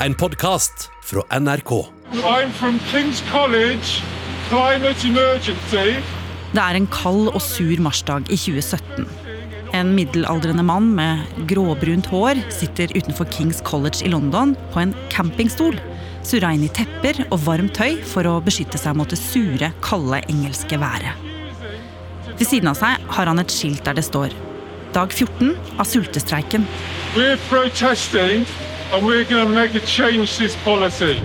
en podkast fra NRK. I'm from King's College, Climate Det er en kald og sur marsdag i 2017. En middelaldrende mann med gråbrunt hår sitter utenfor Kings College i London på en campingstol. Surra inn i tepper og varmt tøy for å beskytte seg mot det sure, kalde engelske været. Ved siden av seg har han et skilt der det står Dag 14 av sultestreiken. We're protesting and we're going to make a change this policy.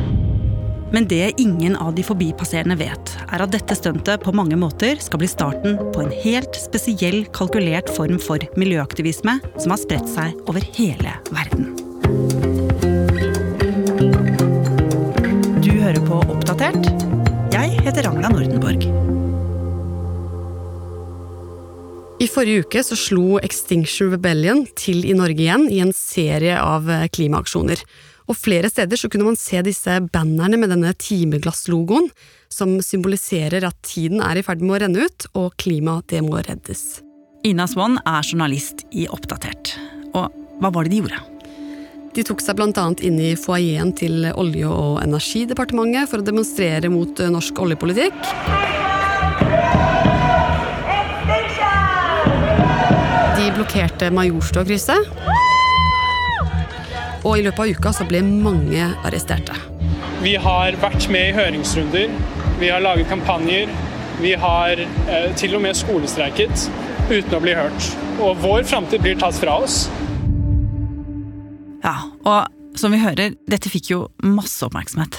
Men det ingen av de forbipasserende vet, er at dette stuntet på mange måter skal bli starten på en helt spesiell kalkulert form for miljøaktivisme som har spredt seg over hele verden. Du hører på Oppdatert. Jeg heter Ragna Nordenborg. I forrige uke så slo Extinction Rebellion til i Norge igjen i en serie av eh, klimaaksjoner. Og flere steder så kunne man se disse bannerne med denne timeglasslogoen, som symboliserer at tiden er i ferd med å renne ut, og klimaet det må reddes. Ina Swann er journalist i Oppdatert. Og hva var det de gjorde? De tok seg annet inn i foajeen til Olje- og energidepartementet for å demonstrere mot eh, norsk oljepolitikk. De blokkerte Majorstua-krysset. Og i løpet av uka så ble mange arresterte. Vi har vært med i høringsrunder, vi har laget kampanjer. Vi har eh, til og med skolestreiket uten å bli hørt. Og vår framtid blir tatt fra oss. Ja, og som vi hører, dette fikk jo masse oppmerksomhet.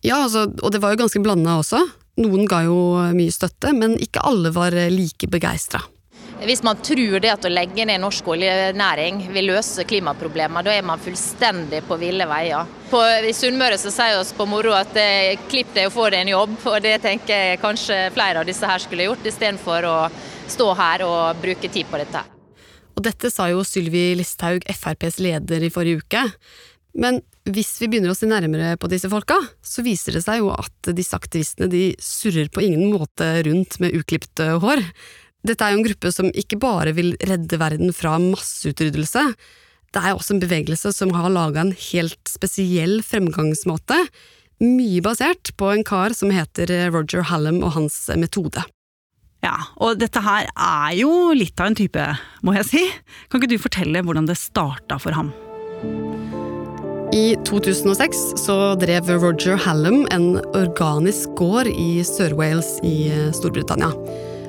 Ja, altså, og det var jo ganske blanda også. Noen ga jo mye støtte, men ikke alle var like begeistra. Hvis man tror det at å legge ned norsk oljenæring vil løse klimaproblemer, da er man fullstendig på ville veier. På, I Sunnmøre så sier vi på moro at eh, klipp deg og få deg en jobb, og det tenker jeg kanskje flere av disse her skulle gjort, istedenfor å stå her og bruke tid på dette. Og dette sa jo Sylvi Listhaug, FrPs leder, i forrige uke. Men hvis vi begynner å se nærmere på disse folka, så viser det seg jo at disse aktivistene de surrer på ingen måte rundt med uklipt hår. Dette er jo en gruppe som ikke bare vil redde verden fra masseutryddelse. Det er også en bevegelse som har laga en helt spesiell fremgangsmåte, mye basert på en kar som heter Roger Hallam og hans metode. Ja, og dette her er jo litt av en type, må jeg si. Kan ikke du fortelle hvordan det starta for ham? I 2006 så drev Roger Hallam en organisk gård i Sør-Wales i Storbritannia.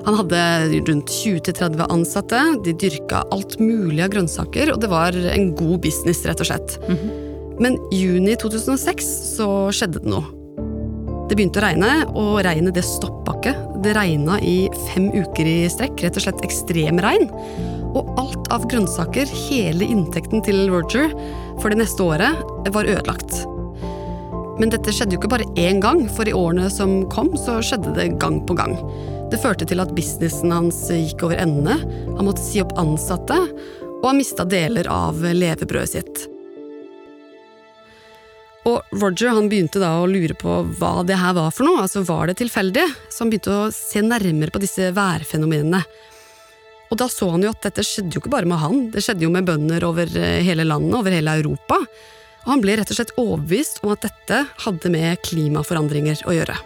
Han hadde rundt 20-30 ansatte, de dyrka alt mulig av grønnsaker, og det var en god business, rett og slett. Mm -hmm. Men juni 2006 så skjedde det noe. Det begynte å regne, og regnet det stoppa ikke. Det regna i fem uker i strekk, rett og slett ekstrem regn. Og alt av grønnsaker, hele inntekten til Roger for det neste året, var ødelagt. Men dette skjedde jo ikke bare én gang, for i årene som kom, så skjedde det gang på gang. Det førte til at businessen hans gikk over ende, han måtte si opp ansatte, og han mista deler av levebrødet sitt. Og Roger han begynte da å lure på hva det her var for noe, altså var det tilfeldig? Så han begynte å se nærmere på disse værfenomenene. Og da så han jo at dette skjedde jo ikke bare med han, det skjedde jo med bønder over hele landet, over hele Europa. Og han ble rett og slett overbevist om at dette hadde med klimaforandringer å gjøre.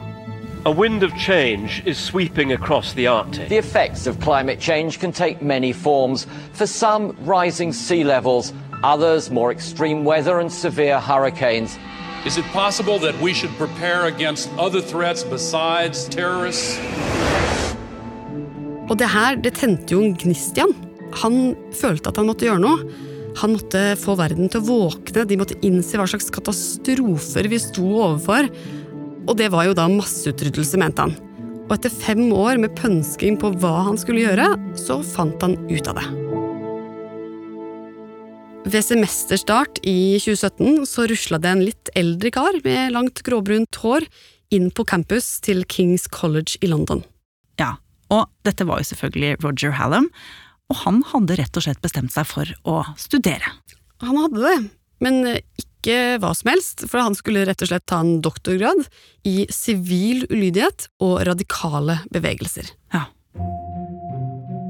A wind of change is sweeping across the Arctic. The effects of climate change can take many forms. For some, rising sea levels, others, more extreme weather and severe hurricanes. Is it possible that we should prepare against other threats besides terrorists? Og det her, det tente jo en gnist i han. Han følte at han måtte gjøre noe. Han måtte få verden til å våkne, de måtte innse hva slags katastrofer vi sto overfor. Og det var jo da masseutryddelse, mente han. Og etter fem år med pønsking på hva han skulle gjøre, så fant han ut av det. Ved semesterstart i 2017 så rusla det en litt eldre kar med langt gråbrunt hår inn på campus til Kings College i London. Ja, og dette var jo selvfølgelig Roger Hallam, og han hadde rett og slett bestemt seg for å studere. Han hadde det, men ikke hva som helst, for han skulle rett og slett ta en doktorgrad i sivil ulydighet og radikale bevegelser. Ja.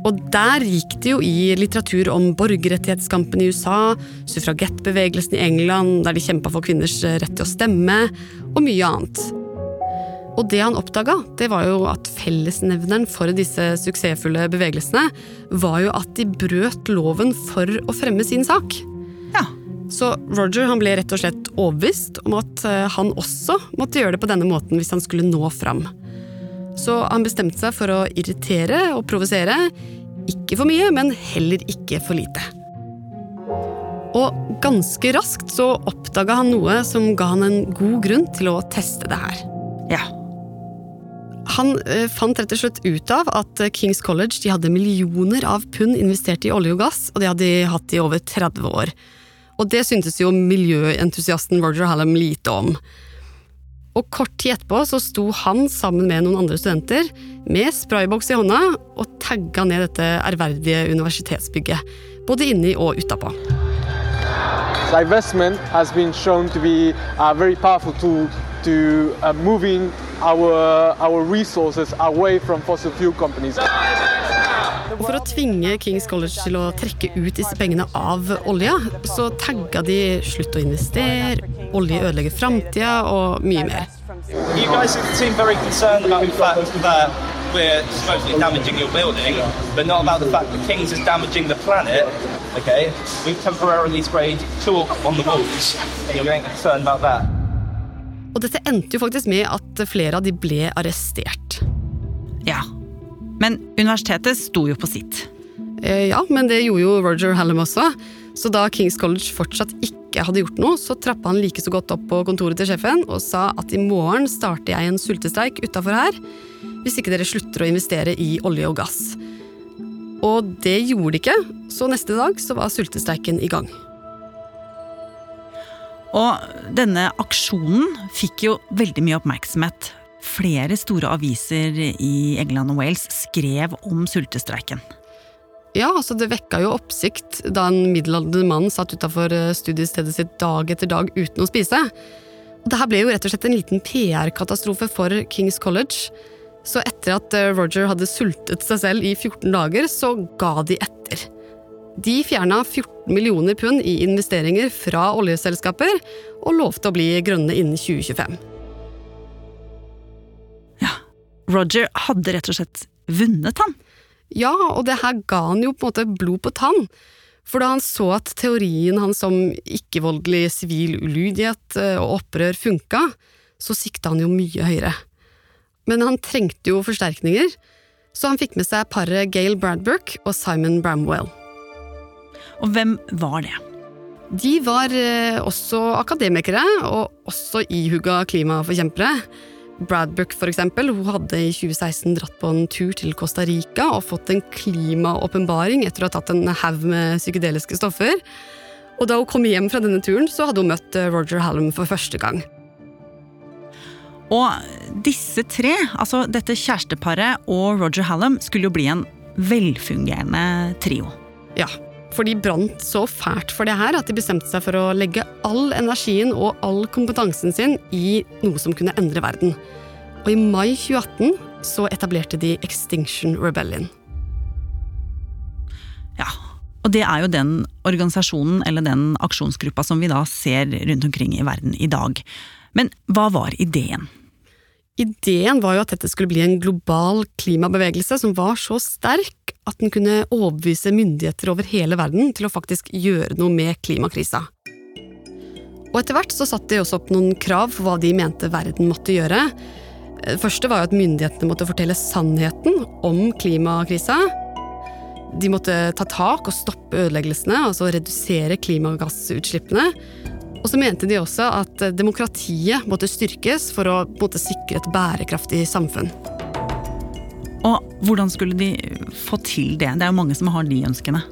Og der gikk det jo i litteratur om borgerrettighetskampen i USA, suffragettbevegelsen i England, der de kjempa for kvinners rett til å stemme, og mye annet. Og det han oppdaga, det var jo at fellesnevneren for disse suksessfulle bevegelsene var jo at de brøt loven for å fremme sin sak. Så Roger han ble rett og slett overbevist om at eh, han også måtte gjøre det på denne måten hvis han skulle nå fram. Så han bestemte seg for å irritere og provosere. Ikke for mye, men heller ikke for lite. Og ganske raskt så oppdaga han noe som ga han en god grunn til å teste det her. Ja. Han eh, fant rett og slett ut av at eh, Kings College de hadde millioner av pund investert i olje og gass, og det hadde de hatt i over 30 år. Og det syntes jo miljøentusiasten Roger Hallam lite om. Og kort tid etterpå så sto han sammen med noen andre studenter med sprayboks i hånda og tagga ned dette ærverdige universitetsbygget. Både inni og utapå. Divestment has been shown to be a very powerful tool to uh, moving our, our resources away. Og For å tvinge Kings College til å trekke ut disse pengene av olja, så tagga de 'slutt å investere', 'olje ødelegger framtida' og mye mer. You guys seem very concerned about the fact that we're supposedly damaging your building, but not about the fact that Kings is damaging the planet. Okay, we've temporarily sprayed chalk on the walls, and you're getting concerned about that. Og dette endte jo faktisk med at flere av de ble arrestert. Ja. Men universitetet sto jo på sitt. Eh, ja, men det gjorde jo Roger Hallam også. Så da Kings College fortsatt ikke hadde gjort noe, så trappa han like så godt opp på kontoret til sjefen og sa at i morgen starter jeg en sultestreik utafor her, hvis ikke dere slutter å investere i olje og gass. Og det gjorde de ikke, så neste dag så var sultestreiken i gang. Og denne aksjonen fikk jo veldig mye oppmerksomhet. Flere store aviser i England og Wales skrev om sultestreiken. Ja, altså Det vekka jo oppsikt da en middelaldrende mann satt utafor studiestedet sitt dag etter dag uten å spise. Og Dette ble jo rett og slett en liten PR-katastrofe for Kings College. Så etter at Roger hadde sultet seg selv i 14 dager, så ga de etter. De fjerna 14 millioner pund i investeringer fra oljeselskaper og lovte å bli grønne innen 2025. Roger hadde rett og slett vunnet, han. Ja, og det her ga han jo på en måte blod på tann. For da han så at teorien hans om ikke-voldelig sivil ulydighet og opprør funka, så sikta han jo mye høyere. Men han trengte jo forsterkninger, så han fikk med seg paret Gail Bradbrook og Simon Bramwell. Og hvem var det? De var også akademikere, og også ihuga klimaforkjempere. Bradbrook for eksempel, hun hadde i 2016 dratt på en tur til Costa Rica og fått en klimaåpenbaring etter å ha tatt en haug med psykedeliske stoffer. Og da hun kom hjem fra denne turen, så hadde hun møtt Roger Hallam for første gang. Og disse tre, altså dette kjæresteparet og Roger Hallam, skulle jo bli en velfungerende trio. Ja, for de brant så fælt for det her at de bestemte seg for å legge all energien og all kompetansen sin i noe som kunne endre verden. Og i mai 2018 så etablerte de Extinction Rebellion. Ja, og det er jo den organisasjonen eller den aksjonsgruppa som vi da ser rundt omkring i verden i dag. Men hva var ideen? Ideen var jo at dette skulle bli en global klimabevegelse som var så sterk at den kunne overbevise myndigheter over hele verden til å faktisk gjøre noe med klimakrisa. Og etter hvert så satte de også opp noen krav for hva de mente verden måtte gjøre. Det første var jo at myndighetene måtte fortelle sannheten om klimakrisa. De måtte ta tak og stoppe ødeleggelsene, altså redusere klimagassutslippene. Og så mente de også at demokratiet måtte styrkes for å måtte sikre et bærekraftig samfunn. Og hvordan skulle de få til det? Det er jo mange som har de ønskene.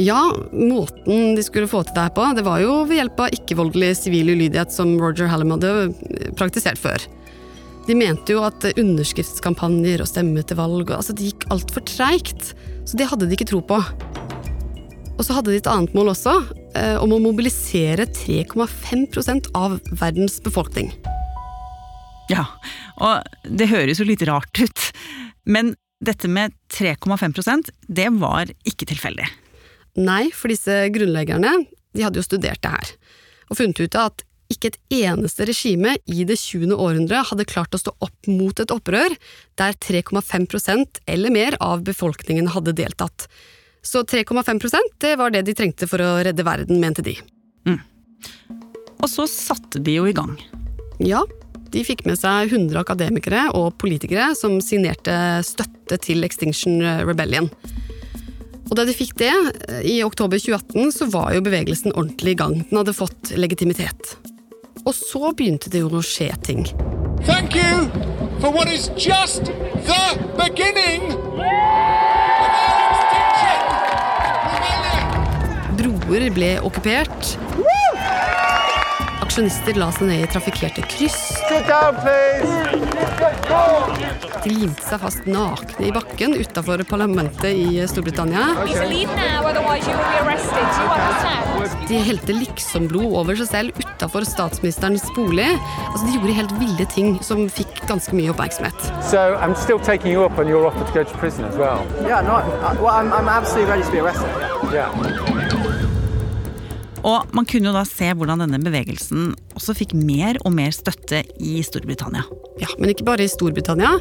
Ja, måten de skulle få til det her på, det var jo ved hjelp av ikke-voldelig sivil ulydighet som Roger Hallam hadde praktisert før. De mente jo at underskriftskampanjer og stemme til valg altså det gikk altfor treigt, så det hadde de ikke tro på. Og så hadde de et annet mål også, eh, om å mobilisere 3,5% av verdens befolkning. Ja, og det høres jo litt rart ut, men dette med 3,5% det var ikke tilfeldig. Nei, for disse grunnleggerne de hadde jo studert det her, og funnet ut at ikke et eneste regime i det 20. århundre hadde klart å stå opp mot et opprør der 3,5% eller mer av befolkningen hadde deltatt. Så 3,5 det var det de trengte for å redde verden, mente de. Mm. Og så satte de jo i gang. Ja, de fikk med seg 100 akademikere og politikere som signerte støtte til Extinction Rebellion. Og da de fikk det, i oktober 2018, så var jo bevegelsen ordentlig i gang. Den hadde fått legitimitet. Og så begynte det jo å skje ting. Thank you for what is just the beginning. Broer ble okkupert. Aksjonister la seg ned i trafikkerte kryss. De limte seg fast nakne i bakken utafor parlamentet i Storbritannia. De helte liksom-blod over seg selv utafor statsministerens bolig. Altså, de gjorde helt ville ting som fikk ganske mye oppmerksomhet. So I'm still taking you up on your offer to go to prison as well. Yeah, no, well, I'm, I'm absolutely ready to be arrested. Yeah. Og man kunne jo da se hvordan denne bevegelsen også fikk mer og mer støtte i Storbritannia. Ja, Men ikke bare i Storbritannia.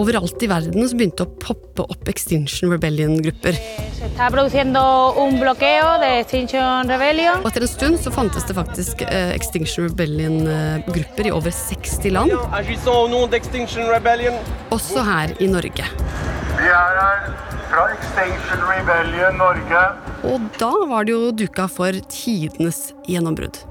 Overalt i verden så begynte å poppe opp Extinction Rebellion-grupper. Og etter en stund så fantes det faktisk eh, Extinction Rebellion-grupper i over 60 land. Også her i Norge. Vi er her fra Extinction Rebellion Norge. Og da var det jo duka for tidenes gjennombrudd.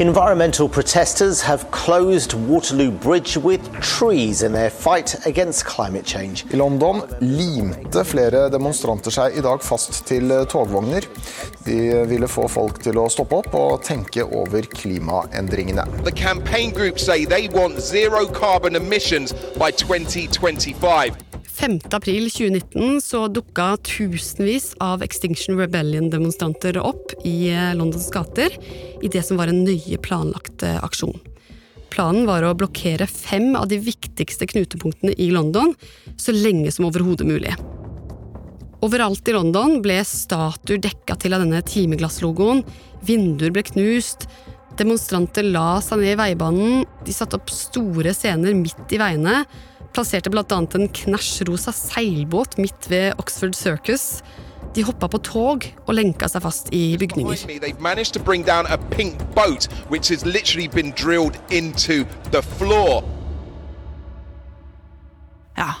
Environmental protesters have closed Waterloo Bridge with trees in their fight against climate change. I London limte flere demonstranter seg i dag fast til togvogner. De ville få folk til å stoppe opp og tenke over klimaendringene. The campaign group say they want zero carbon emissions by 2025. 5. april 2019 så dukka tusenvis av Extinction Rebellion-demonstranter opp i Londons gater i det som var en nøye planlagt aksjon. Planen var å blokkere fem av de viktigste knutepunktene i London så lenge som overhodet mulig. Overalt i London ble statuer dekka til av denne timeglasslogoen, vinduer ble knust, demonstranter la seg ned i veibanen, de satte opp store scener midt i veiene, plasserte bl.a. en knæsjrosa seilbåt midt ved Oxford Circus. De hoppa på tog og lenka seg fast i bygninger. Ja,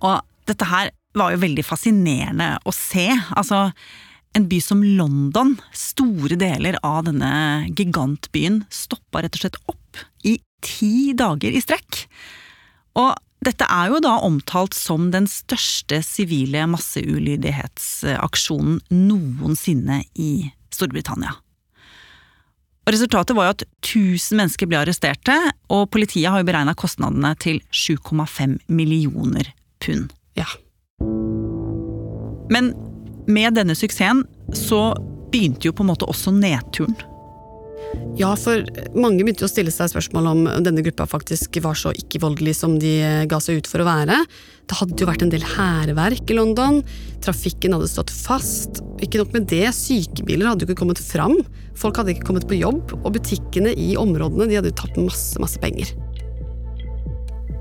og dette her var jo veldig fascinerende å se. Altså, en by som London, store deler av denne gigantbyen, stoppa rett og slett opp i ti dager i strekk. Og dette er jo da omtalt som den største sivile masseulydighetsaksjonen noensinne i Storbritannia. Og Resultatet var jo at 1000 mennesker ble arresterte, og politiet har jo beregna kostnadene til 7,5 millioner pund. Ja. Men med denne suksessen så begynte jo på en måte også nedturen. Ja, for mange begynte å stille seg spørsmål om denne gruppa faktisk var så ikke-voldelig som de ga seg ut for å være. Det hadde jo vært en del hærverk i London, trafikken hadde stått fast. Ikke nok med det, sykebiler hadde jo ikke kommet fram, folk hadde ikke kommet på jobb, og butikkene i områdene de hadde jo tapt masse, masse penger.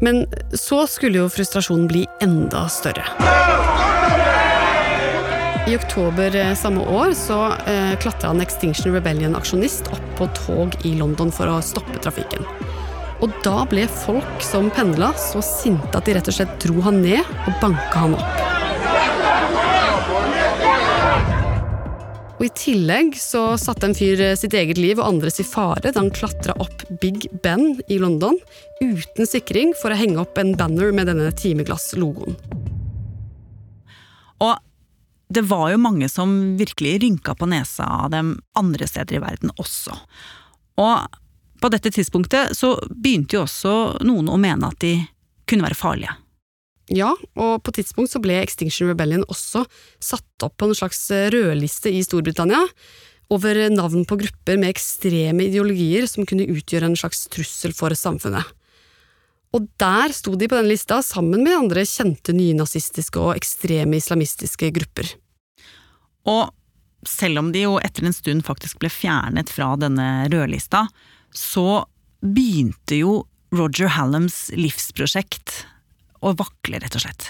Men så skulle jo frustrasjonen bli enda større. I oktober samme år så eh, klatra en Extinction Rebellion-aksjonist opp på tog i London for å stoppe trafikken. Og da ble folk som pendla så sinte at de rett og slett dro han ned og banka han opp. Og I tillegg så satte en fyr sitt eget liv og andres i fare da han klatra opp Big Ben i London uten sikring for å henge opp en banner med denne timeglass-logoen. Og det var jo mange som virkelig rynka på nesa av dem andre steder i verden også. Og på dette tidspunktet så begynte jo også noen å mene at de kunne være farlige. Ja, og på tidspunkt så ble Extinction Rebellion også satt opp på en slags rødliste i Storbritannia over navn på grupper med ekstreme ideologier som kunne utgjøre en slags trussel for samfunnet. Og der sto de på den lista sammen med andre kjente nynazistiske og ekstreme islamistiske grupper. Og selv om de jo etter en stund faktisk ble fjernet fra denne rødlista, så begynte jo Roger Hallams livsprosjekt å vakle, rett og slett.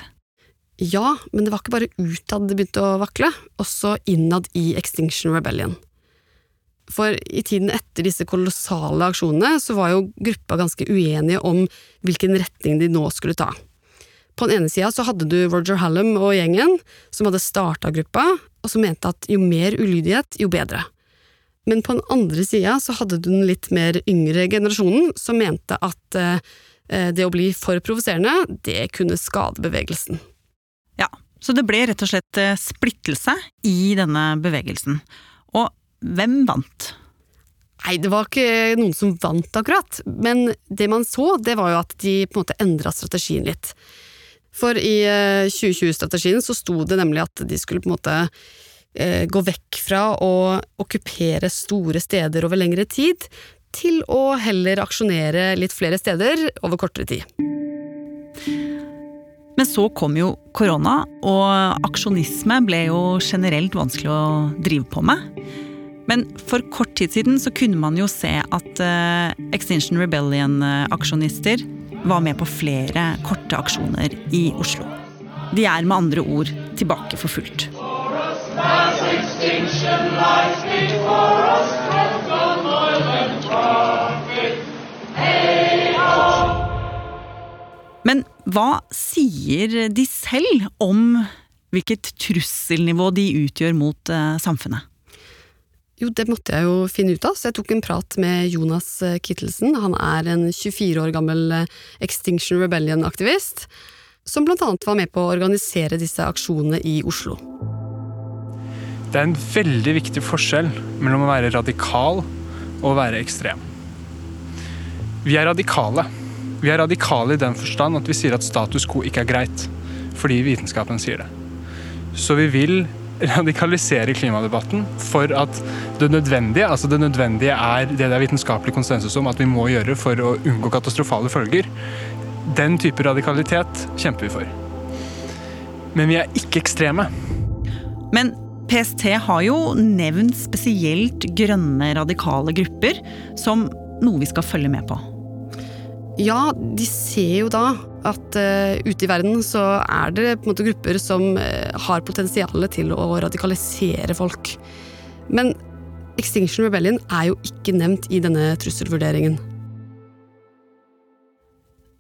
Ja, men det var ikke bare utad det begynte å vakle, også innad i Extinction Rebellion. For i tiden etter disse kolossale aksjonene så var jo gruppa ganske uenige om hvilken retning de nå skulle ta. På den ene sida så hadde du Roger Hallam og gjengen, som hadde starta gruppa, og som mente at jo mer ulydighet, jo bedre. Men på den andre sida så hadde du den litt mer yngre generasjonen, som mente at eh, det å bli for provoserende, det kunne skade bevegelsen. Ja, så det ble rett og slett eh, splittelse i denne bevegelsen. Og hvem vant? Nei, det var ikke noen som vant, akkurat. Men det man så, det var jo at de på en måte endra strategien litt. For i 2020-strategien så sto det nemlig at de skulle på en måte eh, gå vekk fra å okkupere store steder over lengre tid, til å heller aksjonere litt flere steder over kortere tid. Men så kom jo korona, og aksjonisme ble jo generelt vanskelig å drive på med. Men for kort tid siden så kunne man jo se at uh, Extinction Rebellion-aksjonister var med på flere korte aksjoner i Oslo. De er med andre ord tilbake for fullt. Men hva sier de selv om hvilket trusselnivå de utgjør mot uh, samfunnet? Jo, det måtte jeg jo finne ut av, så jeg tok en prat med Jonas Kittelsen. Han er en 24 år gammel Extinction Rebellion-aktivist, som blant annet var med på å organisere disse aksjonene i Oslo. Det er en veldig viktig forskjell mellom å være radikal og å være ekstrem. Vi er radikale. Vi er radikale i den forstand at vi sier at status quo ikke er greit, fordi vitenskapen sier det. Så vi vil radikalisere klimadebatten for at det nødvendige, altså det nødvendige er det det er vitenskapelig konsensus om at vi må gjøre for å unngå katastrofale følger. Den type radikalitet kjemper vi for. Men vi er ikke ekstreme. Men PST har jo nevnt spesielt grønne radikale grupper som noe vi skal følge med på. Ja, de ser jo da at uh, ute i verden så er det på en måte grupper som uh, har potensial til å radikalisere folk. Men Extinction Rebellion er jo ikke nevnt i denne trusselvurderingen.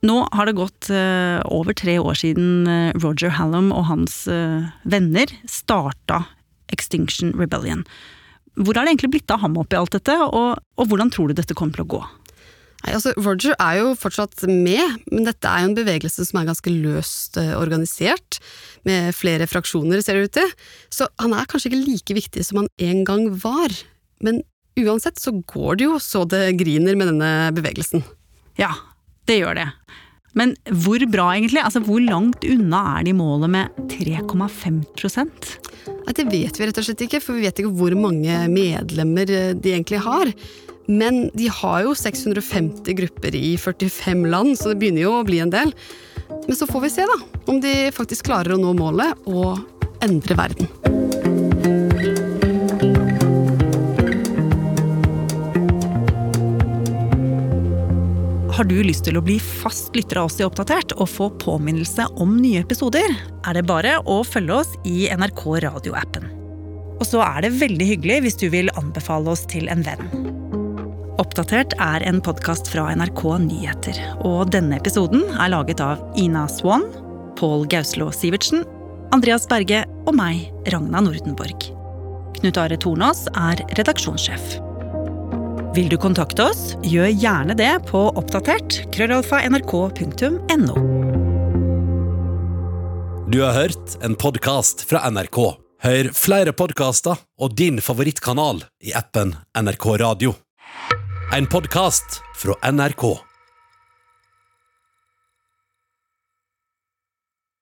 Nå har det gått uh, over tre år siden Roger Hallam og hans venner starta Extinction Rebellion. Hvor har det egentlig blitt av ham oppi alt dette, og, og hvordan tror du dette kommer til å gå? Nei, altså Roger er jo fortsatt med, men dette er jo en bevegelse som er ganske løst organisert, med flere fraksjoner, ser det ut til. Så han er kanskje ikke like viktig som han en gang var. Men uansett så går det jo så det griner med denne bevegelsen. Ja, det gjør det. Men hvor bra, egentlig? Altså, Hvor langt unna er de målet med 3,5 Nei, Det vet vi rett og slett ikke, for vi vet ikke hvor mange medlemmer de egentlig har. Men de har jo 650 grupper i 45 land, så det begynner jo å bli en del. Men så får vi se, da, om de faktisk klarer å nå målet og endre verden. Har du lyst til å bli fast lytter av oss i Oppdatert og få påminnelse om nye episoder, er det bare å følge oss i NRK radioappen. Og så er det veldig hyggelig hvis du vil anbefale oss til en venn. Oppdatert er en podkast fra NRK Nyheter. Og denne episoden er laget av Ina Swan, Pål Gauslå Sivertsen, Andreas Berge og meg, Ragna Nordenborg. Knut Are Tornås er redaksjonssjef. Vil du kontakte oss, gjør gjerne det på oppdatert krøllalfa nrk.no. Du har hørt en podkast fra NRK. Hør flere podkaster og din favorittkanal i appen NRK Radio. En podkast fra NRK.